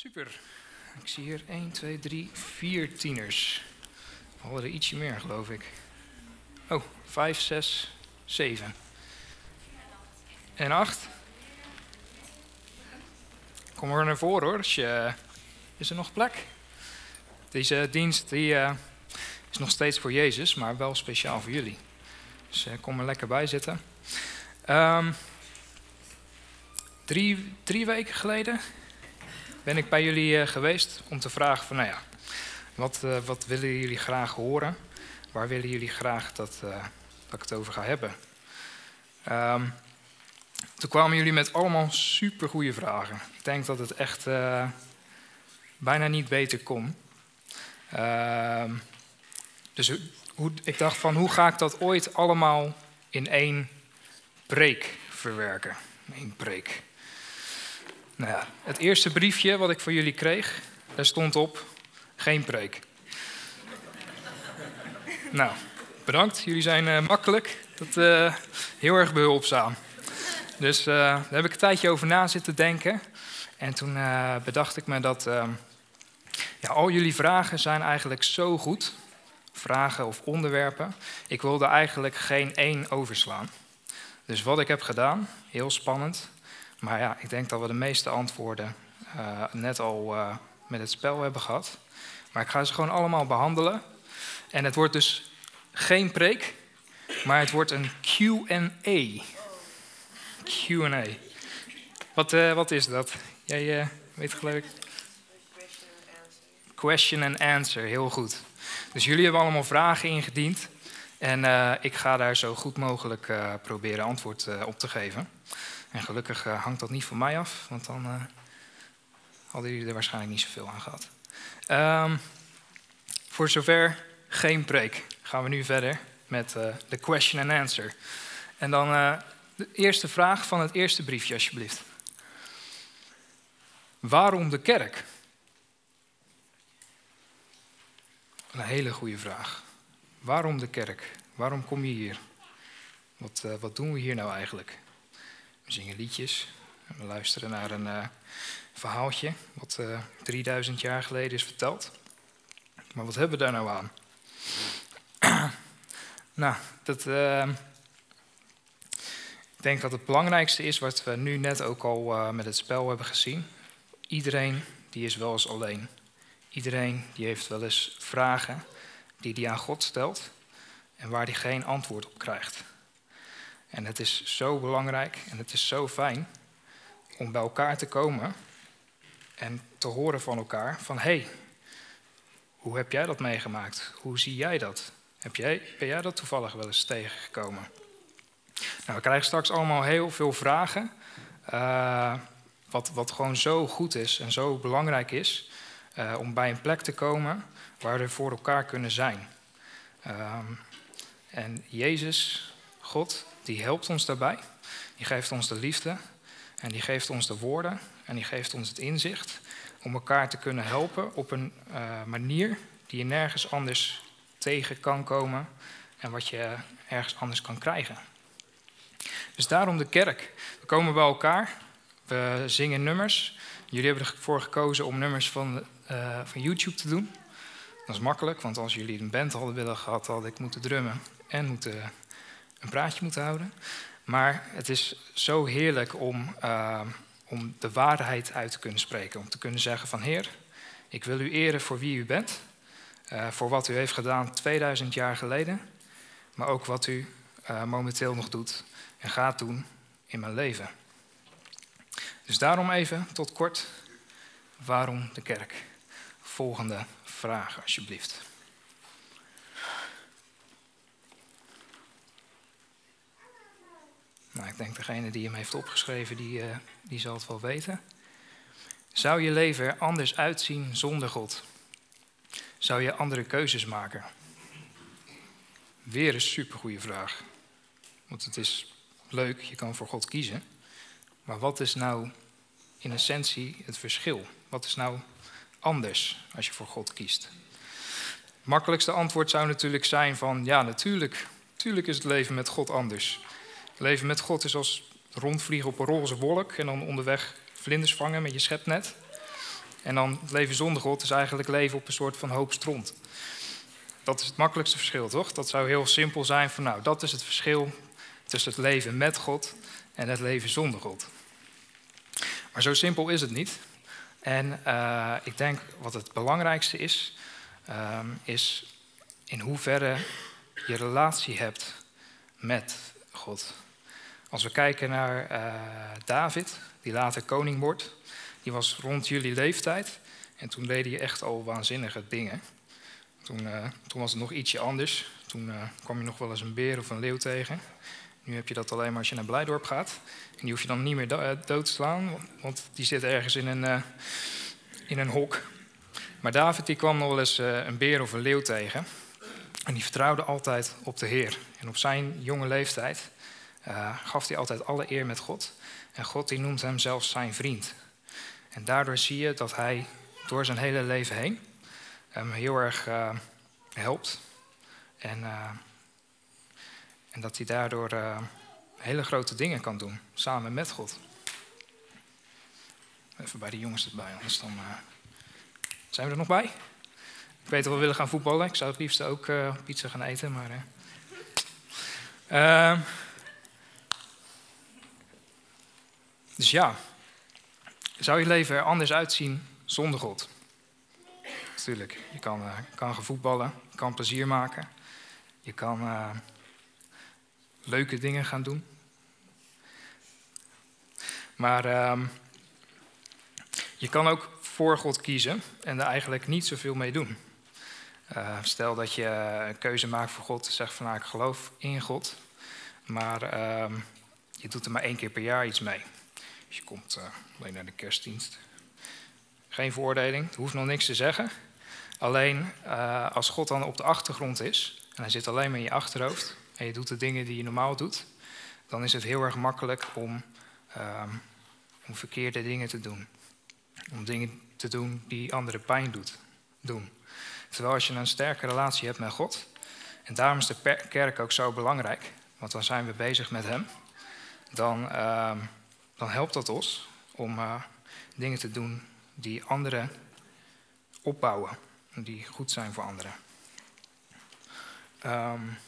Super. Ik zie hier 1, 2, 3, 4 tieners. We hadden er ietsje meer, geloof ik. Oh, 5, 6, 7. En 8. Kom er naar voren hoor. Als je, is er nog plek? Deze dienst die, uh, is nog steeds voor Jezus, maar wel speciaal voor jullie. Dus uh, kom er lekker bij zitten. Um, drie, drie weken geleden ben ik bij jullie uh, geweest om te vragen van, nou ja, wat, wat willen jullie graag horen? Waar willen jullie graag dat, dat ik het over ga hebben? Um, toen kwamen jullie met allemaal super goede vragen. Ik denk dat het echt bijna niet beter kon. Uh, dus hoe, ik dacht van hoe ga ik dat ooit allemaal in één preek verwerken? Eén preek. Nou ja, het eerste briefje wat ik van jullie kreeg, daar stond op geen preek. nou, bedankt. Jullie zijn uh, makkelijk. Dat, uh, heel erg behulpzaam. Dus uh, daar heb ik een tijdje over na zitten denken. En toen bedacht ik me dat ja, al jullie vragen zijn eigenlijk zo goed, vragen of onderwerpen. Ik wilde eigenlijk geen één overslaan. Dus wat ik heb gedaan, heel spannend. Maar ja, ik denk dat we de meeste antwoorden uh, net al uh, met het spel hebben gehad. Maar ik ga ze gewoon allemaal behandelen. En het wordt dus geen preek, maar het wordt een QA. QA. Wat, uh, wat is dat? Jij weet gelijk. Question and answer, heel goed. Dus jullie hebben allemaal vragen ingediend. En ik ga daar zo goed mogelijk proberen antwoord op te geven. En gelukkig hangt dat niet van mij af, want dan hadden jullie er waarschijnlijk niet zoveel aan gehad. Um, voor zover geen preek. Gaan we nu verder met de question and answer. En dan de eerste vraag van het eerste briefje, alsjeblieft. Waarom de kerk? Een hele goede vraag. Waarom de kerk? Waarom kom je hier? Wat, wat doen we hier nou eigenlijk? We zingen liedjes. We luisteren naar een uh, verhaaltje wat uh, eh, 3000 jaar geleden is verteld. Maar wat hebben we daar nou aan? nou, dat, ik denk dat het belangrijkste is wat we nu net ook al met het spel hebben gezien. Iedereen die is wel eens alleen. Iedereen die heeft wel eens vragen die hij aan God stelt en waar hij geen antwoord op krijgt. En het is zo belangrijk en het is zo fijn om bij elkaar te komen en te horen van elkaar van hey, hoe heb jij dat meegemaakt? Hoe zie jij dat? Heb jij, ben jij dat toevallig wel eens tegengekomen? Nou, we krijgen straks allemaal heel veel vragen, uh, wat, wat gewoon zo goed is en zo belangrijk is. Uh, om bij een plek te komen waar we voor elkaar kunnen zijn. Um, en Jezus, God, die helpt ons daarbij. Die geeft ons de liefde en die geeft ons de woorden en die geeft ons het inzicht om elkaar te kunnen helpen op een uh, manier die je nergens anders tegen kan komen en wat je ergens anders kan krijgen. Dus daarom de kerk. We komen bij elkaar, we zingen nummers. Jullie hebben ervoor gekozen om nummers van uh, van YouTube te doen. Dat is makkelijk, want als jullie een band hadden willen gehad, had ik moeten drummen en moeten, een praatje moeten houden. Maar het is zo heerlijk om, uh, om de waarheid uit te kunnen spreken. Om te kunnen zeggen van Heer, ik wil u eren voor wie u bent. Uh, voor wat u heeft gedaan 2000 jaar geleden. Maar ook wat u uh, momenteel nog doet en gaat doen in mijn leven. Dus daarom even tot kort, waarom de kerk? volgende vraag, alsjeblieft. Nou, ik denk degene die hem heeft opgeschreven, die, uh, die zal het wel weten. Zou je leven er anders uitzien zonder God? Zou je andere keuzes maken? Weer een supergoeie vraag. Want het is leuk, je kan voor God kiezen. Maar wat is nou in essentie het verschil? Wat is nou anders als je voor God kiest? Het makkelijkste antwoord zou natuurlijk zijn van ja, natuurlijk. Natuurlijk is het leven met God anders. Het leven met God is als rondvliegen op een roze wolk en dan onderweg vlinders vangen met je schepnet. En dan leven zonder God is eigenlijk leven op een soort van hoop stront. Dat is het makkelijkste verschil, toch? Dat zou heel simpel zijn van, nou, dat is het verschil tussen het leven met God en het leven zonder God. Maar zo simpel is het niet. En uh, ik denk wat het belangrijkste is, um, is in hoeverre je relatie hebt met God. Als we kijken naar uh, David, die later koning wordt, die was rond jullie leeftijd. En toen deed hij echt al waanzinnige dingen. Toen, uh, toen was het nog ietsje anders. Toen uh, kwam je nog wel eens een beer of een leeuw tegen. Nu heb je dat alleen maar als je naar Blijdorp gaat. En die hoef je dan niet meer dood te slaan, want die zit ergens in een, in een hok. Maar David die kwam nog wel eens een beer of een leeuw tegen. En die vertrouwde altijd op de Heer. En op zijn jonge leeftijd gaf hij altijd alle eer met God. En God die noemt hem zelfs zijn vriend. En daardoor zie je dat hij door zijn hele leven heen hem heel erg uh, helpt. En, uh, en dat hij daardoor hele grote dingen kan doen, samen met God. Even bij de jongens erbij, anders dan zijn we er nog bij. Ik weet dat we willen gaan voetballen. Ik zou het liefst ook pizza gaan eten, maar... dus ja, zou je leven er anders uitzien zonder God? Natuurlijk, je kan, uh, kan gaan voetballen, je kan plezier maken, je kan uh, leuke dingen gaan doen. Maar uh, je kan ook voor God kiezen en er eigenlijk niet zoveel mee doen. Uh, stel dat je een keuze maakt voor God, zegt van nou ik geloof in God, maar ehm, je doet er maar één keer per jaar iets mee. Je komt uh, alleen naar de kerstdienst. Geen veroordeling, het hoeft nog niks te zeggen. Alleen uh, als God dan op de achtergrond is en hij zit alleen maar in je achterhoofd en je doet de dingen die je normaal doet, dan is het heel erg makkelijk om, uh, om verkeerde dingen te doen. Om dingen te doen die anderen pijn doet, doen. Terwijl als je een sterke relatie hebt met God, en daarom is de kerk ook zo belangrijk, want dan zijn we bezig met Hem, dan, uh, dan helpt dat ons om uh, dingen te doen die anderen opbouwen die goed zijn voor anderen. Um,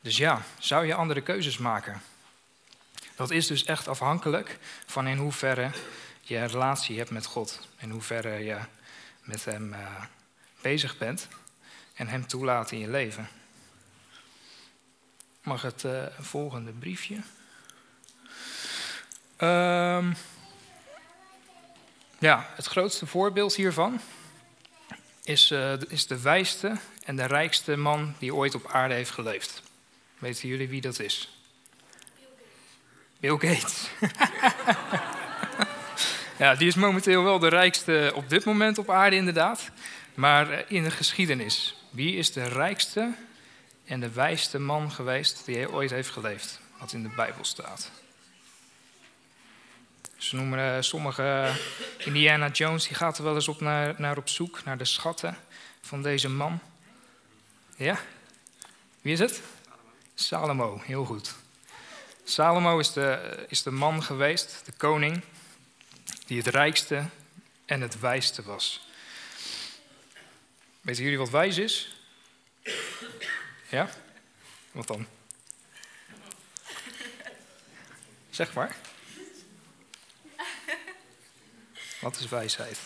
dus ja, zou je andere keuzes maken? Dat is dus echt afhankelijk van in hoeverre je relatie hebt met God. In hoeverre je met Hem uh, bezig bent en Hem toelaat in je leven. Mag het uh, volgende briefje? Um, ja, het grootste voorbeeld hiervan is, uh, is de wijste en de rijkste man die ooit op aarde heeft geleefd. Weten jullie wie dat is? Bill Gates. Bill Gates. ja, die is momenteel wel de rijkste op dit moment op aarde, inderdaad. Maar eh, in de geschiedenis, wie is de rijkste en de wijste man geweest die ooit heeft geleefd? Wat in de Bijbel staat. Ze noemen uh, sommige Indiana Jones, die gaat er wel eens op naar, naar op zoek naar de schatten van deze man. Ja? Wie is het? Salomo, heel goed. Salomo is de, is de man geweest, de koning, die het rijkste en het wijste was. Weten jullie wat wijs is? Ja? Wat dan? Zeg maar. Wat is wijsheid?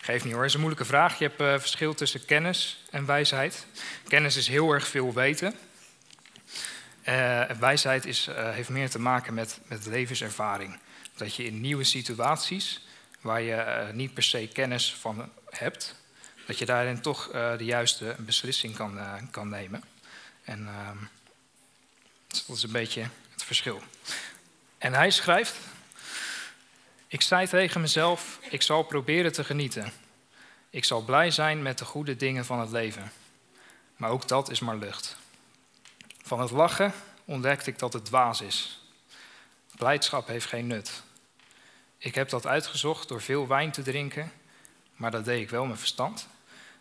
Geef niet hoor, het is een moeilijke vraag. Je hebt uh, verschil tussen kennis en wijsheid. Kennis is heel erg veel weten. Uh, wijsheid is, uh, heeft meer te maken met, met levenservaring. Dat je in nieuwe situaties, waar je niet per se kennis van hebt, dat je daarin toch uh, de juiste beslissing kan, uh, kan nemen. En uh, dat is een beetje het verschil. En hij schrijft: Ik zei tegen mezelf: Ik zal proberen te genieten. Ik zal blij zijn met de goede dingen van het leven. Maar ook dat is maar lucht. Van het lachen ontdekte ik dat het dwaas is. Blijdschap heeft geen nut. Ik heb dat uitgezocht door veel wijn te drinken, maar dat deed ik wel met verstand.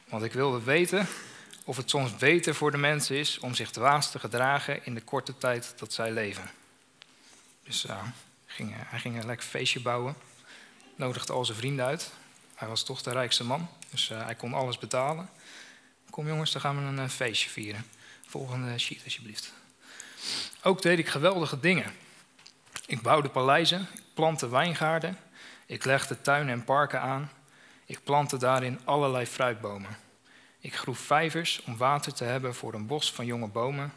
Want ik wilde weten of het soms beter voor de mensen is om zich dwaas te gedragen in de korte tijd dat zij leven. Dus uh, ging, hij ging een lekker feestje bouwen, nodigde al zijn vrienden uit. Hij was toch de rijkste man, dus uh, hij kon alles betalen. Kom jongens, dan gaan we een feestje vieren. Volgende sheet alsjeblieft. Ook deed ik geweldige dingen. Ik bouwde paleizen, plantte wijngaarden, ik legde tuinen en parken aan. Ik plantte daarin allerlei fruitbomen. Ik groef vijvers om water te hebben voor een bos van jonge bomen.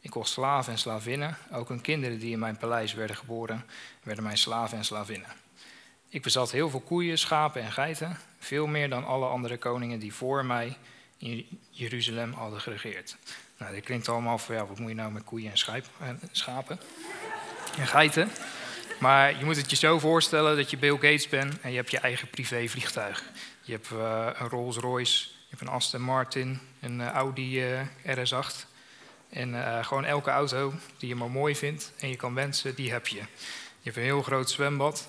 Ik kocht slaven en slavinnen. Ook hun kinderen die in mijn paleis werden geboren, werden mijn slaven en slavinnen. Ik bezat heel veel koeien, schapen en geiten, veel meer dan alle andere koningen die voor mij in Jeruzalem hadden geregeerd. Nou, dit klinkt allemaal van, ja, wat moet je nou met koeien en schapen en geiten? Maar je moet het je zo voorstellen dat je Bill Gates bent en je hebt je eigen privévliegtuig. Je hebt uh, een Rolls Royce, je hebt een Aston Martin, een uh, Audi uh, RS8. En gewoon elke auto die je maar mooi vindt en je kan wensen, die heb je. Je hebt een heel groot zwembad.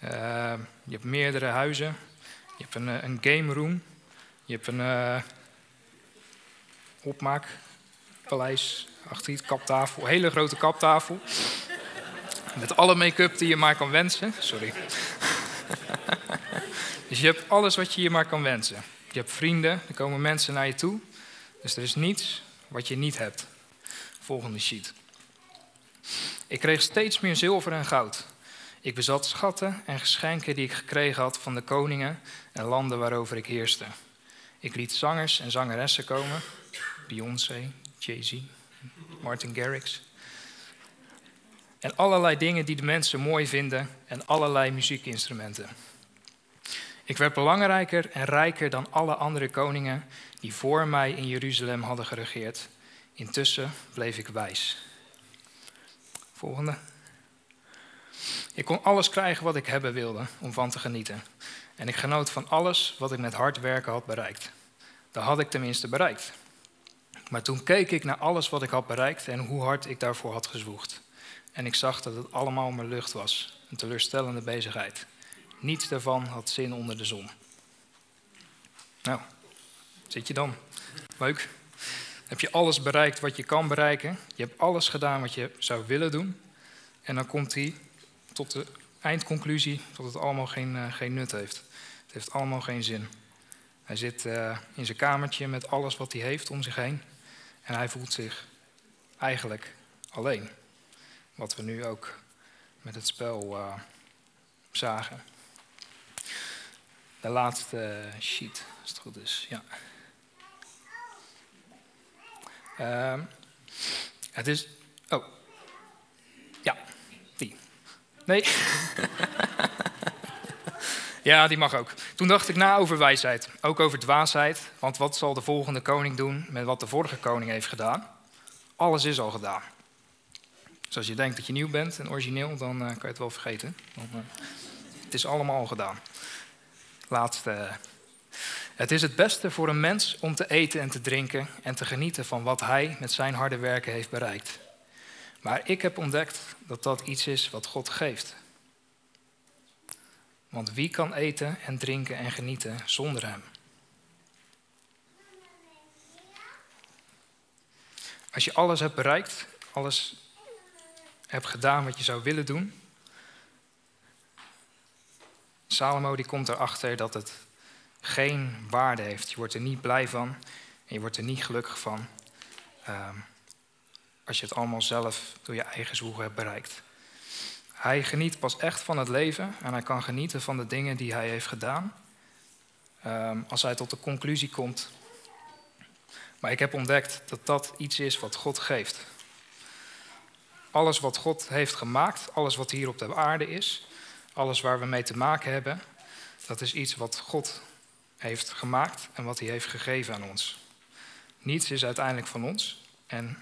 je hebt meerdere huizen. Je hebt een, een game room. Je hebt een opmaakpaleis achter je kaptafel. Hele grote kaptafel. Met alle make-up die je maar kan wensen. Sorry. dus je hebt alles wat je je maar kan wensen. Je hebt vrienden, er komen mensen naar je toe. Dus er is niets wat je niet hebt. Volgende sheet. Ik kreeg steeds meer zilver en goud. Ik bezat schatten en geschenken die ik gekregen had van de koningen en landen waarover ik heerste. Ik liet zangers en zangeressen komen. Beyoncé, Jay-Z, Martin Garrix. En allerlei dingen die de mensen mooi vinden en allerlei muziekinstrumenten. Ik werd belangrijker en rijker dan alle andere koningen die voor mij in Jeruzalem hadden geregeerd. Intussen bleef ik wijs. Volgende. Ik kon alles krijgen wat ik hebben wilde om van te genieten. En ik genoot van alles wat ik met hard werken had bereikt. Dat had ik tenminste bereikt. Maar toen keek ik naar alles wat ik had bereikt en hoe hard ik daarvoor had gezwoegd. En ik zag dat het allemaal maar lucht was, een teleurstellende bezigheid. Niets daarvan had zin onder de zon. Nou, zit je dan? Leuk. Heb je alles bereikt wat je kan bereiken? Je hebt alles gedaan wat je zou willen doen. En dan komt hij tot de eindconclusie dat het allemaal geen, uh, geen nut heeft. Het heeft allemaal geen zin. Hij zit uh, in zijn kamertje met alles wat hij heeft om zich heen. En hij voelt zich eigenlijk alleen. Wat we nu ook met het spel uh, zagen. De laatste sheet, als het goed is. Ja. Uh, het is. Oh. Ja, die. Nee. ja, die mag ook. Toen dacht ik na over wijsheid, ook over dwaasheid. Want wat zal de volgende koning doen met wat de vorige koning heeft gedaan? Alles is al gedaan. Als je denkt dat je nieuw bent en origineel, dan uh, kan je het wel vergeten. Uh, het is allemaal al gedaan. Laatste. Het is het beste voor een mens om te eten en te drinken en te genieten van wat hij met zijn harde werken heeft bereikt. Maar ik heb ontdekt dat dat iets is wat God geeft. Want wie kan eten en drinken en genieten zonder hem? Als je alles hebt bereikt, alles hebt gedaan wat je zou willen doen. Salomo die komt erachter dat het geen waarde heeft. Je wordt er niet blij van en je wordt er niet gelukkig van. Um, als je het allemaal zelf door je eigen zwoegen hebt bereikt. Hij geniet pas echt van het leven en hij kan genieten van de dingen die hij heeft gedaan. Um, als hij tot de conclusie komt. Maar ik heb ontdekt dat dat iets is wat God geeft. Alles wat God heeft gemaakt, alles wat hier op de aarde is, alles waar we mee te maken hebben, dat is iets wat God heeft gemaakt en wat hij heeft gegeven aan ons. Niets is uiteindelijk van ons en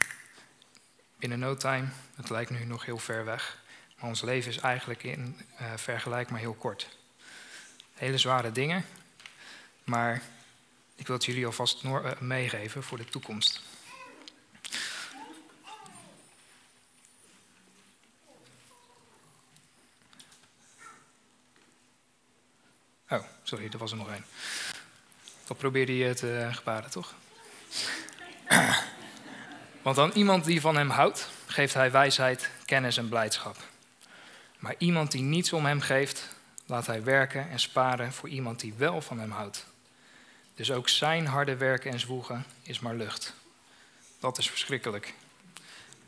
binnen no time, het lijkt nu nog heel ver weg, maar ons leven is eigenlijk in uh, vergelijk maar heel kort. Hele zware dingen, maar ik wil het jullie alvast eh, meegeven voor de toekomst. Oh, sorry, er was er nog één. Dat probeerde je te gebaren, toch? Want aan iemand die van hem houdt, geeft hij wijsheid, kennis en blijdschap. Maar iemand die niets om hem geeft, laat hij werken en sparen voor iemand die wel van hem houdt. Dus ook zijn harde werken en zwoegen is maar lucht. Dat is verschrikkelijk.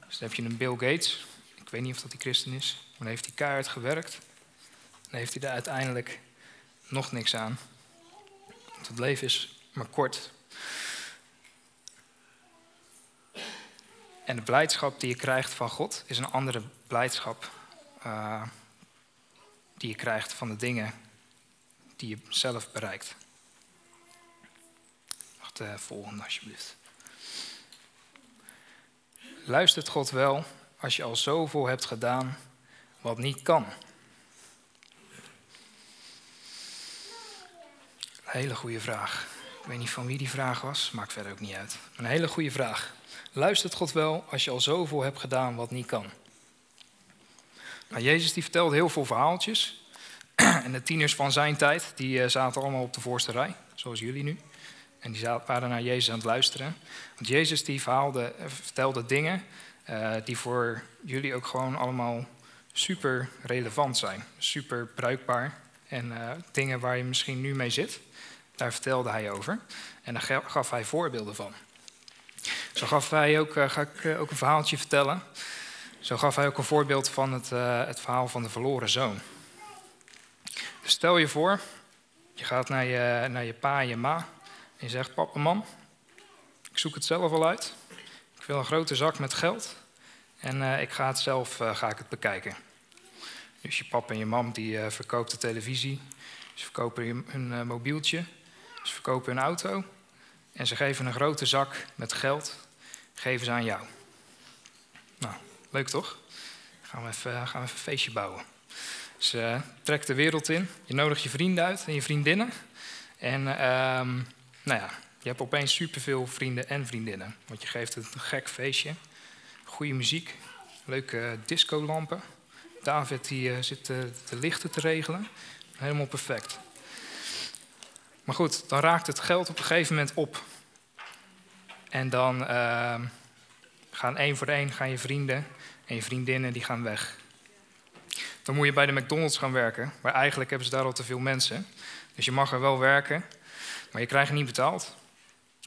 Dus dan heb je een Bill Gates. Ik weet niet of dat die christen is. Maar dan heeft hij keihard gewerkt. Dan heeft hij er uiteindelijk nog niks aan. Want het leven is maar kort. En de blijdschap die je krijgt van God is een andere blijdschap uh, die je krijgt van de dingen die je zelf bereikt. Wacht, uh, volgende alsjeblieft. Luistert God wel als je al zoveel hebt gedaan wat niet kan? Hele goede vraag. Ik weet niet van wie die vraag was, maakt verder ook niet uit. Een hele goede vraag. Luistert God wel als je al zoveel hebt gedaan wat niet kan? Nou, Jezus die vertelde heel veel verhaaltjes. En de tieners van zijn tijd, die eh, zaten allemaal op de voorste rij, zoals jullie nu. En die waren naar Jezus aan het luisteren. Want Jezus die verhaalde, eh, vertelde dingen uh, die voor jullie ook gewoon allemaal super relevant zijn. Super bruikbaar. En uh, dingen waar je misschien nu mee zit, daar vertelde hij over. En daar gaf hij voorbeelden van. Zo gaf hij ook, uh, ga ik ook een verhaaltje vertellen. Zo gaf hij ook een voorbeeld van het, het verhaal van de verloren zoon. Dus stel je voor, je gaat naar je, naar je pa en je ma. En je zegt, papa, mam, ik zoek het zelf al uit. Ik wil een grote zak met geld. En ik ga het zelf ga ik het bekijken. Dus je papa en je mam die uh, verkoopt de televisie. Ze verkopen hun mobieltje. Ze verkopen hun auto. En ze geven een grote zak met geld. Geven ze aan jou. Nou, leuk toch? Gaan we even, gaan we even een feestje bouwen. Dus trek de wereld in. Je nodigt je vrienden uit en je vriendinnen. En ehm, nou ja, je hebt opeens superveel vrienden en vriendinnen. Want je geeft het een gek feestje. Goede muziek, leuke discolampen. David die, uh, zit uh, de lichten te regelen. Helemaal perfect. Maar goed, dan raakt het geld op een gegeven moment op. En dan uh, gaan één voor één gaan je vrienden en je vriendinnen die gaan weg. Dan moet je bij de McDonald's gaan werken, maar eigenlijk hebben ze daar al te veel mensen. Dus je mag er wel werken, maar je krijgt niet betaald.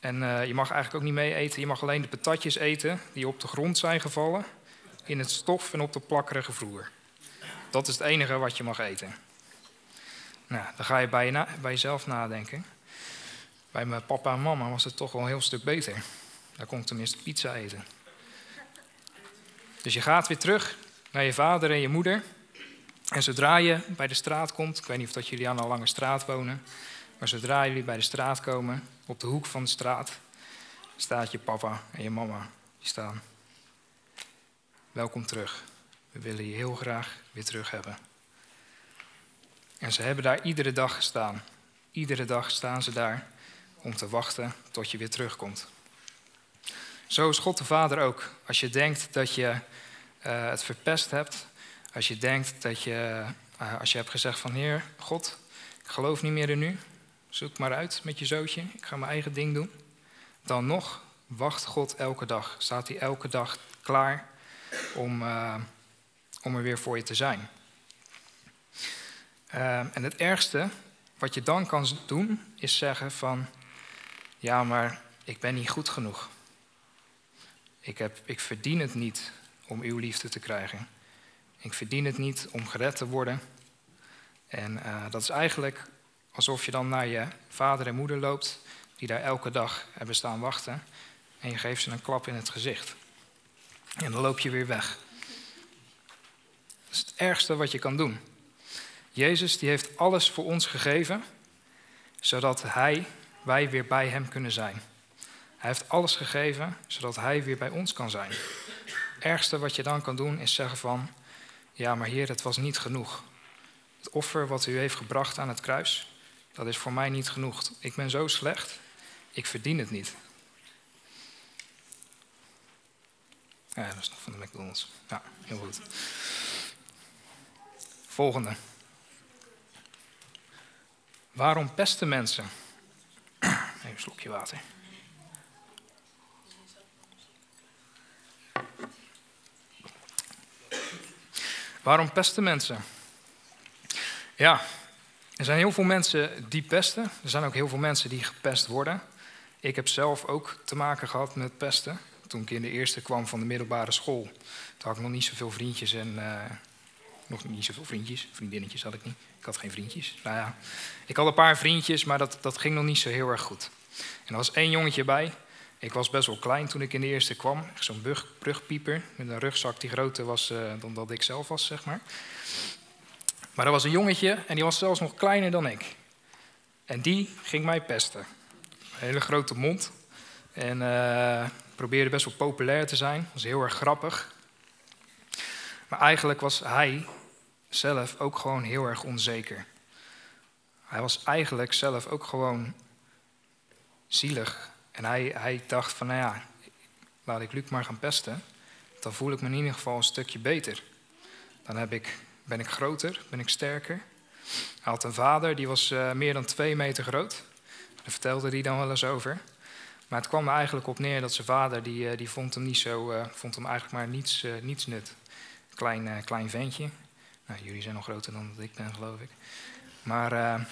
En uh, je mag eigenlijk ook niet mee eten. Je mag alleen de patatjes eten die op de grond zijn gevallen, in het stof en op de plakkerige vloer. Dat is het enige wat je mag eten. Nou, dan ga je bij, bij jezelf nadenken. Bij mijn papa en mama was het toch wel een heel stuk beter. Daar kon ik tenminste pizza eten. Dus je gaat weer terug naar je vader en je moeder. En zodra je bij de straat komt, ik weet niet of dat jullie aan een lange straat wonen, maar zodra jullie bij de straat komen, op de hoek van de straat, staat je papa en je mama. Die staan. Welkom terug. We willen je heel graag weer terug hebben. En ze hebben daar iedere dag gestaan. Iedere dag staan ze daar om te wachten tot je weer terugkomt. Zo is God de Vader ook. Als je denkt dat je uh, het verpest hebt, als je denkt dat je, uh, als je hebt gezegd van Heer, God, ik geloof niet meer in u, Zoek maar uit met je zootje, ik ga mijn eigen ding doen. Dan nog wacht God elke dag. Staat hij elke dag klaar om, uh, om er weer voor je te zijn. Uh, en het ergste wat je dan kan doen, is zeggen van, ja, maar ik ben niet goed genoeg. Ik, heb, ik verdien het niet om uw liefde te krijgen. Ik verdien het niet om gered te worden. En uh, dat is eigenlijk Alsof je dan naar je vader en moeder loopt, die daar elke dag hebben staan wachten. En je geeft ze een klap in het gezicht. En dan loop je weer weg. Dat is het ergste wat je kan doen. Jezus die heeft alles voor ons gegeven, zodat hij, wij weer bij hem kunnen zijn. Hij heeft alles gegeven, zodat hij weer bij ons kan zijn. Het ergste wat je dan kan doen is zeggen van, ja maar Heer, het was niet genoeg. Het offer wat u heeft gebracht aan het kruis, dat is voor mij niet genoeg. Ik ben zo slecht, ik verdien het niet. Ja, dat is nog van de McDonald's. Ja, heel goed. Volgende. Waarom pesten mensen? Even een slokje water. Waarom pesten mensen? Ja, er zijn heel veel mensen die pesten. Er zijn ook heel veel mensen die gepest worden. Ik heb zelf ook te maken gehad met pesten. Toen ik in de eerste kwam van de middelbare school, toen had ik nog niet zoveel vriendjes en uh, nog niet zoveel vriendjes, vriendinnetjes had ik niet. Ik had geen vriendjes. Nou ja, ik had een paar vriendjes, maar dat, dat ging nog niet zo heel erg goed. En er was één jongetje bij. Ik was best wel klein toen ik in de eerste kwam. Zo'n brugpieper met een rugzak die groter was uh, dan dat ik zelf was, zeg maar. Maar er was een jongetje en die was zelfs nog kleiner dan ik. En die ging mij pesten. Een hele grote mond. En uh, probeerde best wel populair te zijn. Was heel erg grappig. Maar eigenlijk was hij zelf ook gewoon heel erg onzeker. Hij was eigenlijk zelf ook gewoon zielig. En hij, hij dacht van, nou ja, laat ik Luc maar gaan pesten. Dan voel ik me in ieder geval een stukje beter. Dan heb ik, ben ik groter, ben ik sterker. Hij had een vader, die was uh, meer dan twee meter groot. Daar vertelde hij dan wel eens over. Maar het kwam er eigenlijk op neer dat zijn vader, die, uh, die vond hem niet zo, uh, vond hem eigenlijk maar niets, niets nut. Klein, klein ventje. Nou, jullie zijn nog groter dan dat ik ben, geloof ik. Maar uh,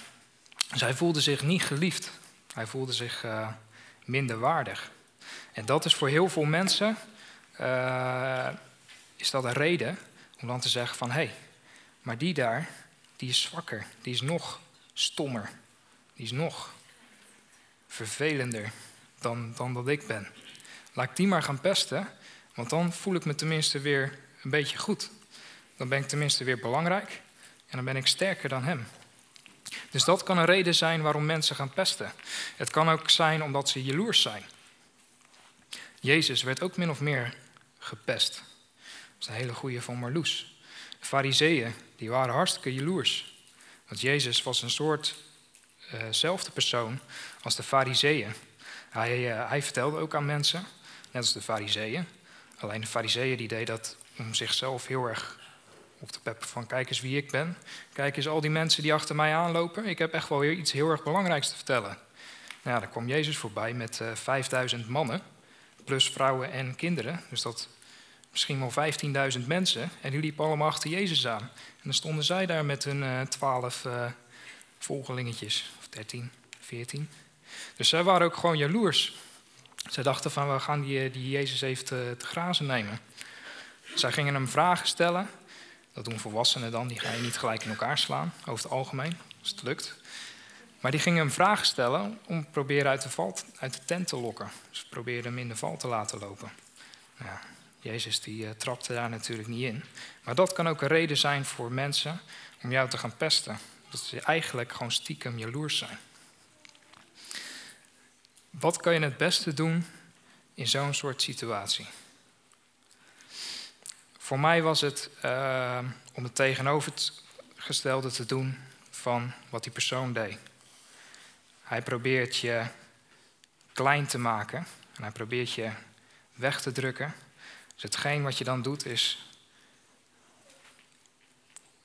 zij voelde zich niet geliefd. Hij voelde zich uh, minder waardig. En dat is voor heel veel mensen uh, is dat een reden om dan te zeggen van... hé, hey, maar die daar, die is zwakker. Die is nog stommer. Die is nog vervelender dan, dan dat ik ben. Laat ik die maar gaan pesten, want dan voel ik me tenminste weer een beetje goed dan ben ik tenminste weer belangrijk en dan ben ik sterker dan hem. Dus dat kan een reden zijn waarom mensen gaan pesten. Het kan ook zijn omdat ze jaloers zijn. Jezus werd ook min of meer gepest. Dat is een hele goede van Marloes. De fariseeën, die waren hartstikke jaloers. Want Jezus was een soort uh, persoon als de fariseeën. Hij, uh, hij vertelde ook aan mensen, net als de fariseeën. Alleen de fariseeën die dat om zichzelf heel erg of de pep van kijk eens wie ik ben. Kijk eens al die mensen die achter mij aanlopen. Ik heb echt wel weer iets heel erg belangrijks te vertellen. Nou dan kwam Jezus voorbij met uh, eh, 5000 mannen, plus vrouwen en kinderen. Dus dat misschien wel 15.000 mensen. En die liepen allemaal achter Jezus aan. En dan stonden zij daar met hun uh, 12 uh, volgelingetjes, of 13, 14. Dus zij waren ook gewoon jaloers. Zij dachten van, we gaan die, die Jezus te, te grazen nemen. Zij gingen hem vragen stellen. Dat doen volwassenen dan, die ga je niet gelijk in elkaar slaan, over het algemeen, als het lukt. Maar die gingen hem vragen stellen om proberen uit de, val, uit de tent te lokken. Ze probeerden hem in de val te laten lopen. Nou, Jezus die uh, trapte daar natuurlijk niet in. Maar dat kan ook een reden zijn voor mensen om jou te gaan pesten. Dat ze eigenlijk gewoon stiekem jaloers zijn. Wat kan je het beste doen in zo'n soort situatie? Voor mij was het uh, om het tegenovergestelde te doen van wat die persoon deed. Hij probeert je klein te maken en hij probeert je weg te drukken. Dus hetgeen wat je dan doet is.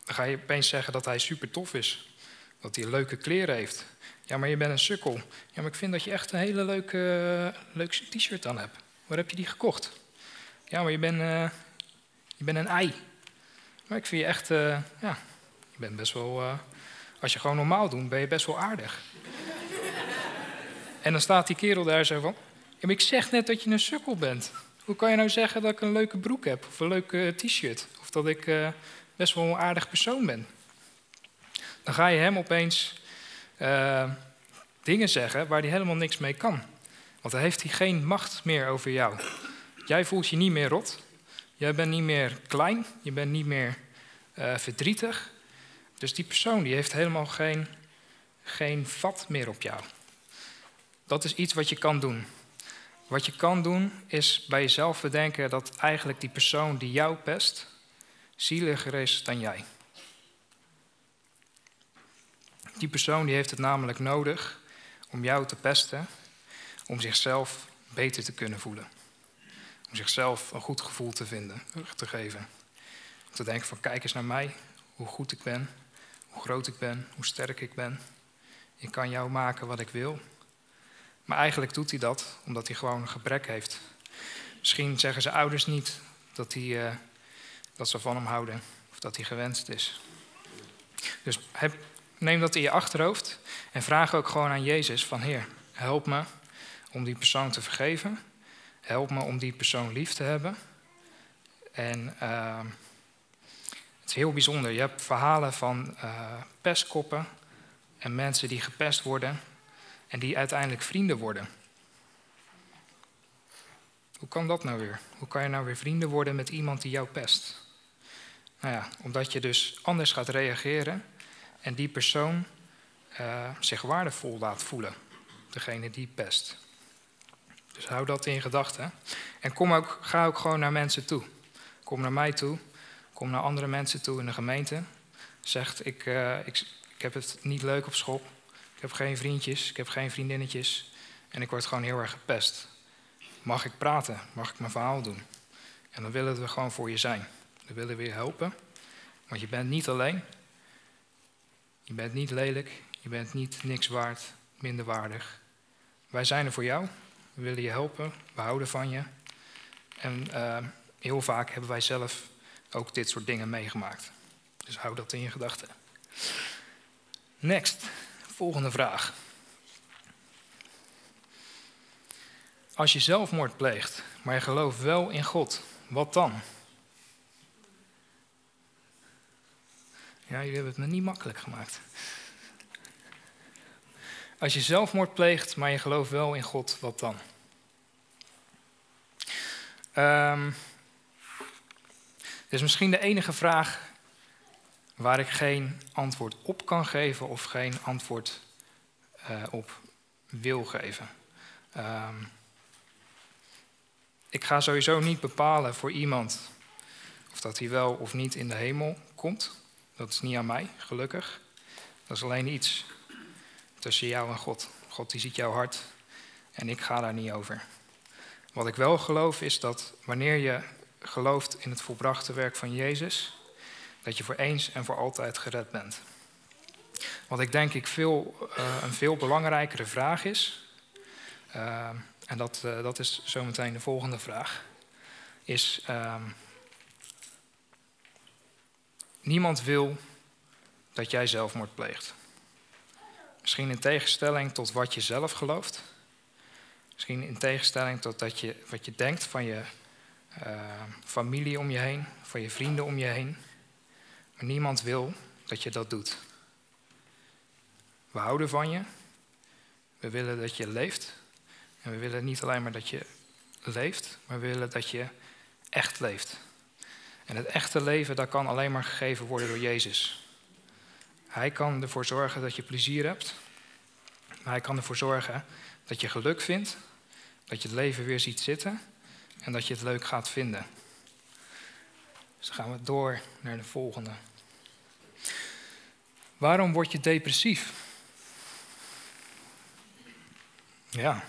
Dan ga je opeens zeggen dat hij super tof is. Dat hij leuke kleren heeft. Ja, maar je bent een sukkel. Ja, maar ik vind dat je echt een hele leuke, uh, t-shirt aan hebt. Waar heb je die gekocht? Ja, maar je bent, uh, je bent een ei. Maar ik vind je echt, uh, ja, je bent best wel, uh, als je gewoon normaal doet, ben je best wel aardig. en dan staat die kerel daar zo van, ik zeg net dat je een sukkel bent. Hoe kan je nou zeggen dat ik een leuke broek heb, of een leuke t-shirt, of dat ik best wel een aardig persoon ben? Dan ga je hem opeens dingen zeggen waar hij helemaal niks mee kan. Want dan heeft hij geen macht meer over jou. Jij voelt je niet meer rot. Jij bent niet meer klein, je bent niet meer uh, verdrietig. Dus die persoon die heeft helemaal geen, geen vat meer op jou. Dat is iets wat je kan doen. Wat je kan doen is bij jezelf bedenken dat eigenlijk die persoon die jou pest, zieliger is dan jij. Die persoon die heeft het namelijk nodig om jou te pesten, om zichzelf beter te kunnen voelen. Om zichzelf een goed gevoel te vinden, te geven. Om te denken van kijk eens naar mij, hoe goed ik ben, hoe groot ik ben, hoe sterk ik ben. Ik kan jou maken wat ik wil. Maar eigenlijk doet hij dat omdat hij gewoon een gebrek heeft. Misschien zeggen zijn ouders niet dat, hij, uh, dat ze van hem houden of dat hij gewenst is. Dus neem dat in je achterhoofd en vraag ook gewoon aan Jezus van Heer, help me om die persoon te vergeven. Help me om die persoon lief te hebben. En uh, het is heel bijzonder. Je hebt verhalen van uh, pestkoppen en mensen die gepest worden en die uiteindelijk vrienden worden. Hoe kan dat nou weer? Hoe kan je nou weer vrienden worden met iemand die jou pest? Nou ja, omdat je dus anders gaat reageren en die persoon uh, zich waardevol laat voelen. Degene die pest. Dus hou dat in gedachten. En kom ook, ga ook gewoon naar mensen toe. Kom naar mij toe. Kom naar andere mensen toe in de gemeente. Zegt, ik, uh, ik, ik heb het niet leuk op school. Ik heb geen vriendjes, ik heb geen vriendinnetjes. En ik word gewoon heel erg gepest. Mag ik praten? Mag ik mijn verhaal doen? En dan willen we gewoon voor je zijn. Dan willen we je helpen. Want je bent niet alleen. Je bent niet lelijk. Je bent niet niks waard, minderwaardig. Wij zijn er voor jou. We willen je helpen. We houden van je. En uh, heel vaak hebben wij zelf ook dit soort dingen meegemaakt. Dus hou dat in je gedachten. Next, volgende vraag. Als je zelfmoord pleegt, maar je gelooft wel in God, wat dan? Ja, jullie hebben het me niet makkelijk gemaakt. Als je zelfmoord pleegt, maar je gelooft wel in God, wat dan? Um, dit is misschien de enige vraag waar ik geen antwoord op kan geven of geen antwoord uh, op wil geven. Um, ik ga sowieso niet bepalen voor iemand of dat hij wel of niet in de hemel komt. Dat is niet aan mij, gelukkig. Dat is alleen iets tussen jou en God. God die ziet jouw hart en ik ga daar niet over. Wat ik wel geloof is dat wanneer je gelooft in het volbrachte werk van Jezus, dat je voor eens en voor altijd gered bent. Wat ik denk ik veel, uh, een veel belangrijkere vraag is, uh, en dat, uh, dat is zometeen de volgende vraag, is ehm, niemand wil dat jij zelfmoord pleegt. Misschien in tegenstelling tot wat je zelf gelooft. Misschien in tegenstelling tot dat je, wat je denkt van je uh, familie om je heen, van je vrienden om je heen. Maar niemand wil dat je dat doet. We houden van je. We willen dat je leeft. En we willen niet alleen maar dat je leeft, maar we willen dat je echt leeft. En het echte leven, dat kan alleen maar gegeven worden door Jezus. Hij kan ervoor zorgen dat je plezier hebt. Maar hij kan ervoor zorgen dat je geluk vindt. Dat je het leven weer ziet zitten. En dat je het leuk gaat vinden. Dus dan gaan we door naar de volgende. Waarom word je depressief? Ja.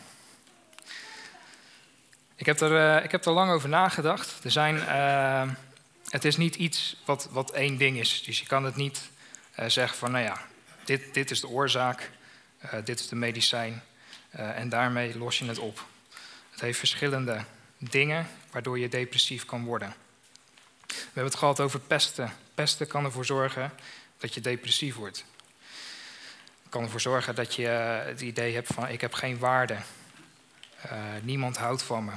Ik heb er, uh, ik heb er lang over nagedacht. Er zijn, uh, het is niet iets wat, wat één ding is. Dus je kan het niet zeggen van, nou ja, dit, dit is de oorzaak, uh, dit is de medicijn uh, en daarmee los je het op. Het heeft verschillende dingen waardoor je depressief kan worden. We hebben het gehad over pesten. Pesten kan ervoor zorgen dat je depressief wordt. Het kan ervoor zorgen dat je het idee hebt van ik heb geen waarde. niemand houdt van me.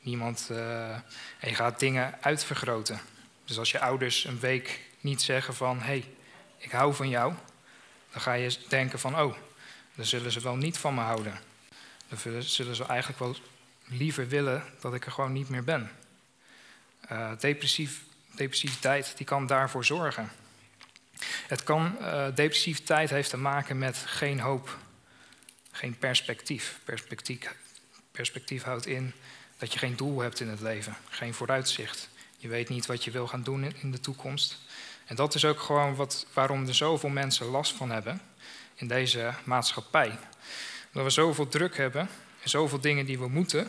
Niemand, en je gaat dingen uitvergroten. Dus als je ouders een week niet zeggen van hé, hey, ik hou van jou, dan ga je denken van, oh, dan zullen ze wel niet van me houden. Dan zullen ze eigenlijk wel liever willen dat ik er gewoon niet meer ben. Uh, depressief, depressiviteit die kan daarvoor zorgen. Het kan, uh, depressiviteit heeft te maken met geen hoop, geen perspectief. perspectief. Perspectief houdt in dat je geen doel hebt in het leven, geen vooruitzicht. Je weet niet wat je wil gaan doen in de toekomst. En dat is ook gewoon wat, waarom er zoveel mensen last van hebben in deze maatschappij. Dat we zoveel druk hebben en zoveel dingen die we moeten.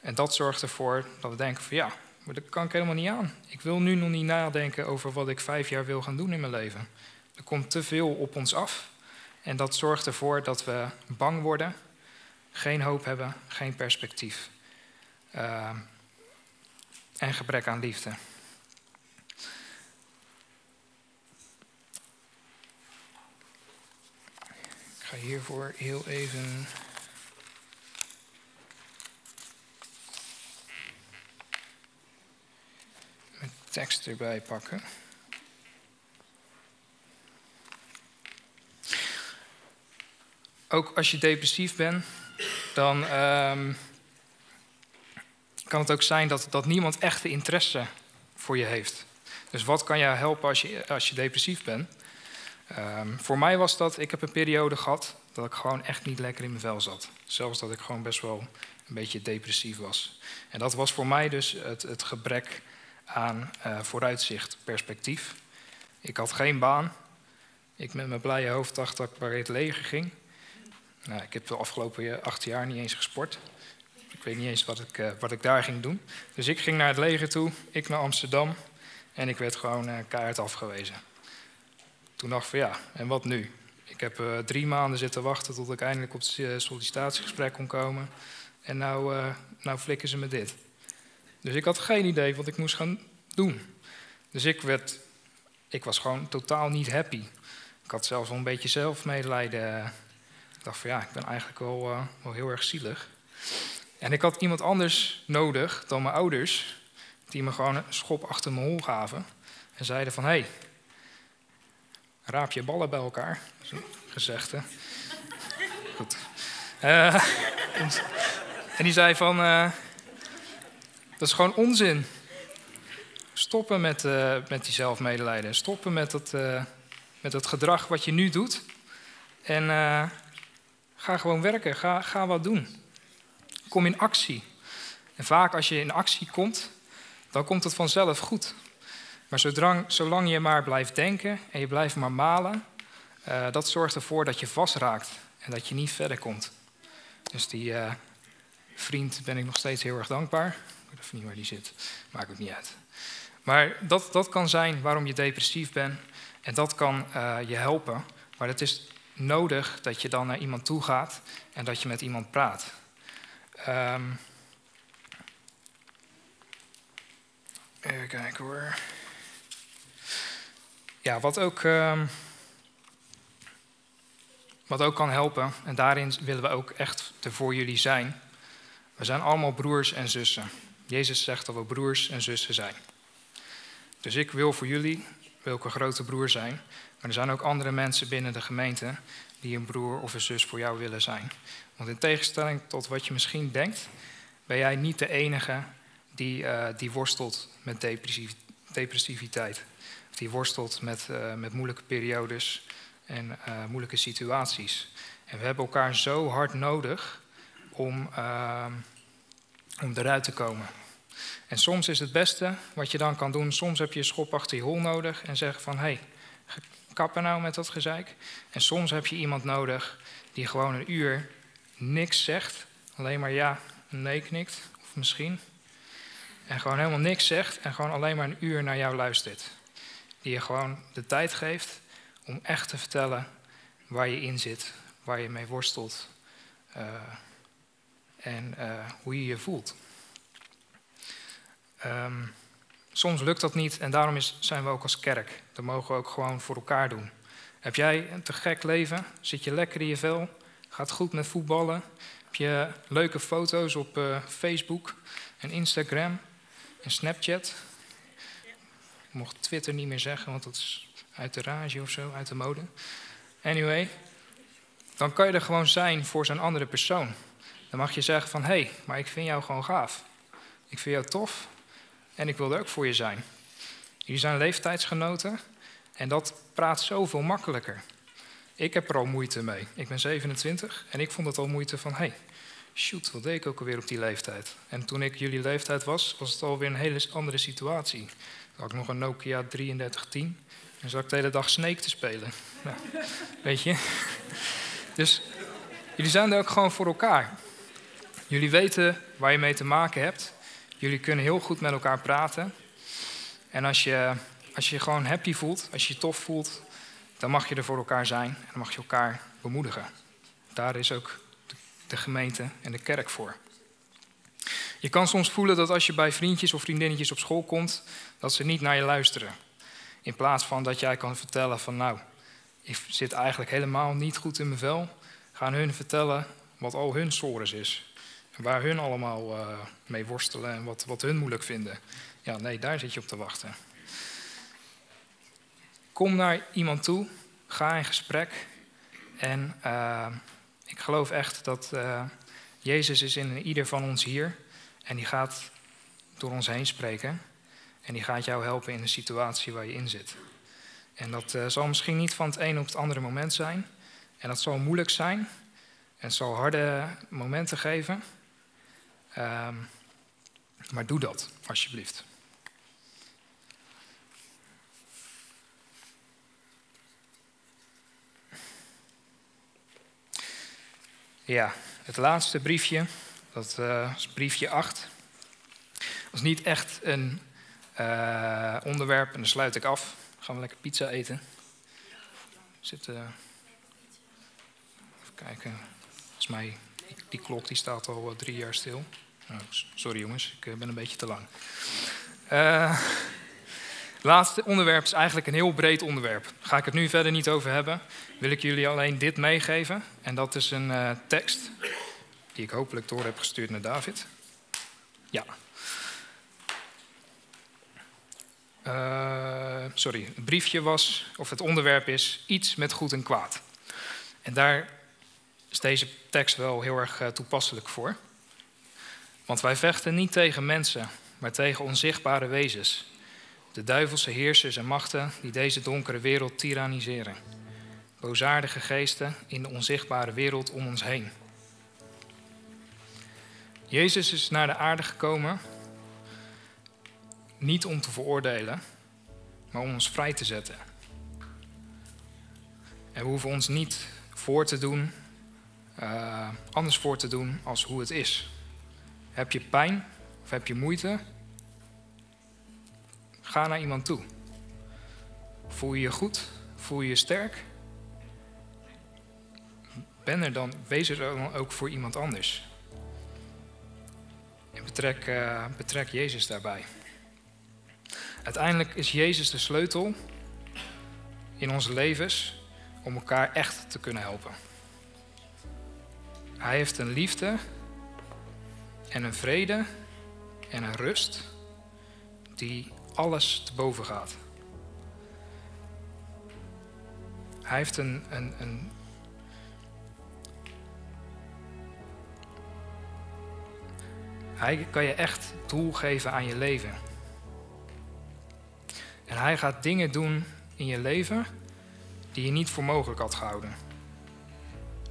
En dat zorgt ervoor dat we denken van ja, maar dat kan ik helemaal niet aan. Ik wil nu nog niet nadenken over wat ik vijf jaar wil gaan doen in mijn leven. Er komt te veel op ons af. En dat zorgt ervoor dat we bang worden, geen hoop hebben, geen perspectief. Uh, en gebrek aan liefde. Ga hiervoor heel even. mijn tekst erbij pakken. Ook als je depressief bent, dan um, kan het ook zijn dat, dat niemand echte interesse voor je heeft. Dus wat kan jou helpen als je, als je depressief bent? Um, voor mij was dat, ik heb een periode gehad dat ik gewoon echt niet lekker in mijn vel zat. Zelfs dat ik gewoon best wel een beetje depressief was. En dat was voor mij dus het, het gebrek aan uh, vooruitzicht, perspectief. Ik had geen baan. Ik met mijn blije hoofd dacht dat ik bij het leger ging. Nou, ik heb de afgelopen acht jaar niet eens gesport. Ik weet niet eens wat ik, uh, wat ik daar ging doen. Dus ik ging naar het leger toe, ik naar Amsterdam. En ik werd gewoon uh, keihard afgewezen. Toen dacht ik van ja, en wat nu? Ik heb uh, drie maanden zitten wachten tot ik eindelijk op het sollicitatiegesprek kon komen. En nou, nou flikken ze me dit. Dus ik had geen idee wat ik moest gaan doen. Dus ik, werd, ik was gewoon totaal niet happy. Ik had zelfs wel een beetje zelfmedelijden. Ik dacht van ja, ik ben eigenlijk wel, wel heel erg zielig. En ik had iemand anders nodig dan mijn ouders, die me gewoon een schop achter mijn hol gaven. En zeiden van, hé, hey, raap je ballen bij elkaar. Zo'n gezegde. Uh, en, die zei van, uh, dat is gewoon onzin. Stoppen met, uh, met die zelfmedelijden. Stoppen met dat, met dat gedrag wat je nu doet. En ga gewoon werken. Ga, ga wat doen. Kom in actie. En vaak als je in actie komt, dan komt het vanzelf goed. Maar zodrang, zolang je maar blijft denken en je blijft maar malen, uh, dat zorgt ervoor dat je vastraakt en dat je niet verder komt. Dus die uh, vriend ben ik nog steeds heel erg dankbaar. Ik weet niet waar die zit, maakt ook niet uit. Maar dat, dat kan zijn waarom je depressief bent en dat kan uh, je helpen. Maar het is nodig dat je dan naar iemand toe gaat en dat je met iemand praat. Um, even kijken hoor. Ja, wat ook, um, wat ook kan helpen, en daarin willen we ook echt voor jullie zijn. We zijn allemaal broers en zussen. Jezus zegt dat we broers en zussen zijn. Dus ik wil voor jullie, een grote broer zijn. Maar er zijn ook andere mensen binnen de gemeente die een broer of een zus voor jou willen zijn. Want in tegenstelling tot wat je misschien denkt, ben jij niet de enige die, uh, die worstelt met depressiviteit. Die worstelt met, uh, met moeilijke periodes en uh, moeilijke situaties. En we hebben elkaar zo hard nodig om, om eruit te komen. En soms is het beste wat je dan kan doen, soms heb je een schop achter je hol nodig en zeggen van hé, hey, kappen nou met dat gezeik. En soms heb je iemand nodig die gewoon een uur niks zegt, alleen maar ja, nee knikt, of misschien. En gewoon helemaal niks zegt en gewoon alleen maar een uur naar jou luistert. Die je gewoon de tijd geeft om echt te vertellen waar je in zit, waar je mee worstelt uh, en uh, hoe je je voelt. Um, soms lukt dat niet en daarom is, zijn we ook als kerk. Dat mogen we ook gewoon voor elkaar doen. Heb jij een te gek leven? Zit je lekker in je vel? Gaat goed met voetballen? Heb je leuke foto's op uh, Facebook en Instagram en Snapchat? Mocht Twitter niet meer zeggen, want dat is uit de rage of zo, uit de mode. Anyway, dan kan je er gewoon zijn voor zo'n andere persoon. Dan mag je zeggen van, hé, hey, maar ik vind jou gewoon gaaf. Ik vind jou tof en ik wil er ook voor je zijn. Jullie zijn leeftijdsgenoten en dat praat zoveel makkelijker. Ik heb er al moeite mee. Ik ben 27 en ik vond het al moeite van, hey, shoot, wat deed ik ook alweer op die leeftijd? En toen ik jullie leeftijd was, was het alweer een hele andere situatie. Had ik nog een Nokia 3310 en zat ik de hele dag Snake te spelen. Weet je? Dus jullie zijn er ook gewoon voor elkaar. Jullie weten waar je mee te maken hebt. Jullie kunnen heel goed met elkaar praten. En als je als je je gewoon happy voelt, als je je tof voelt, dan mag je er voor elkaar zijn en dan mag je elkaar bemoedigen. Daar is ook de gemeente en de kerk voor. Je kan soms voelen dat als je bij vriendjes of vriendinnetjes op school komt, dat ze niet naar je luisteren. In plaats van dat jij kan vertellen van nou, ik zit eigenlijk helemaal niet goed in mijn vel, gaan hun vertellen wat al hun sores is. Waar hun allemaal uh, mee worstelen en wat, wat hun moeilijk vinden. Ja, nee, daar zit je op te wachten. Kom naar iemand toe, ga in gesprek. En uh, ik geloof echt dat uh, Jezus is in ieder van ons hier. En die gaat door ons heen spreken. En die gaat jou helpen in de situatie waar je in zit. En dat uh, zal misschien niet van het ene op het andere moment zijn. En dat zal moeilijk zijn. En het zal harde momenten geven. Um, maar doe dat, alsjeblieft. Ja, het laatste briefje, dat uh, is briefje 8. Dat is niet echt een uh, onderwerp en dan sluit ik af. Gaan we lekker pizza eten. Zit, uh, even kijken. Volgens mij, die klok die staat al drie jaar stil. Oh, sorry jongens, ik ben een beetje te lang. Het laatste onderwerp is eigenlijk een heel breed onderwerp. Ga ik het nu verder niet over hebben. Wil ik jullie alleen dit meegeven. En dat is een tekst die ik hopelijk door heb gestuurd naar David. Ja. Uh, sorry, het briefje was, of het onderwerp is iets met goed en kwaad. En daar is deze tekst wel heel erg uh, toepasselijk voor. Want wij vechten niet tegen mensen, maar tegen onzichtbare wezens de duivelse heersers en machten die deze donkere wereld tyranniseren. Boosaardige geesten in de onzichtbare wereld om ons heen. Jezus is naar de aarde gekomen niet om te veroordelen, maar om ons vrij te zetten. En we hoeven ons niet voor te doen, uh, anders voor te doen als hoe het is. Heb je pijn of heb je moeite? Ga naar iemand toe. Voel je je goed? Voel je je sterk? Ben er dan, wees er dan ook voor iemand anders. En betrek, betrek Jezus daarbij. Uiteindelijk is Jezus de sleutel in onze levens om elkaar echt te kunnen helpen. Hij heeft een liefde en een vrede en een rust die alles te boven gaat. Hij heeft een, een, een Hij kan je echt doel geven aan je leven. En hij gaat dingen doen in je leven die je niet voor mogelijk had gehouden.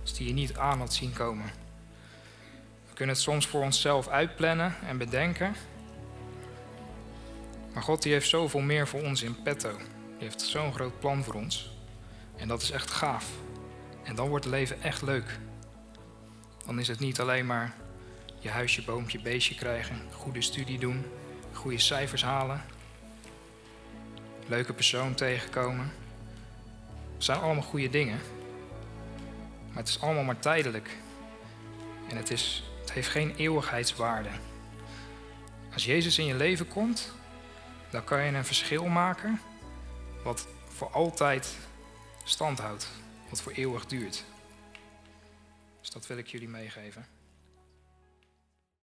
Dus die je niet aan had zien komen. We kunnen het soms voor onszelf uitplannen en bedenken. Maar God die heeft zoveel meer voor ons in petto. Die heeft zo'n groot plan voor ons. En dat is echt gaaf. En dan wordt het leven echt leuk. Dan is het niet alleen maar je huisje, boompje, beestje krijgen, goede studie doen, goede cijfers halen, leuke persoon tegenkomen. Dat zijn allemaal goede dingen. Maar het is allemaal maar tijdelijk. En het, is, het heeft geen eeuwigheidswaarde. Als Jezus in je leven komt, dan kan je een verschil maken wat voor altijd stand houdt, wat voor eeuwig duurt. Dus dat wil ik jullie meegeven.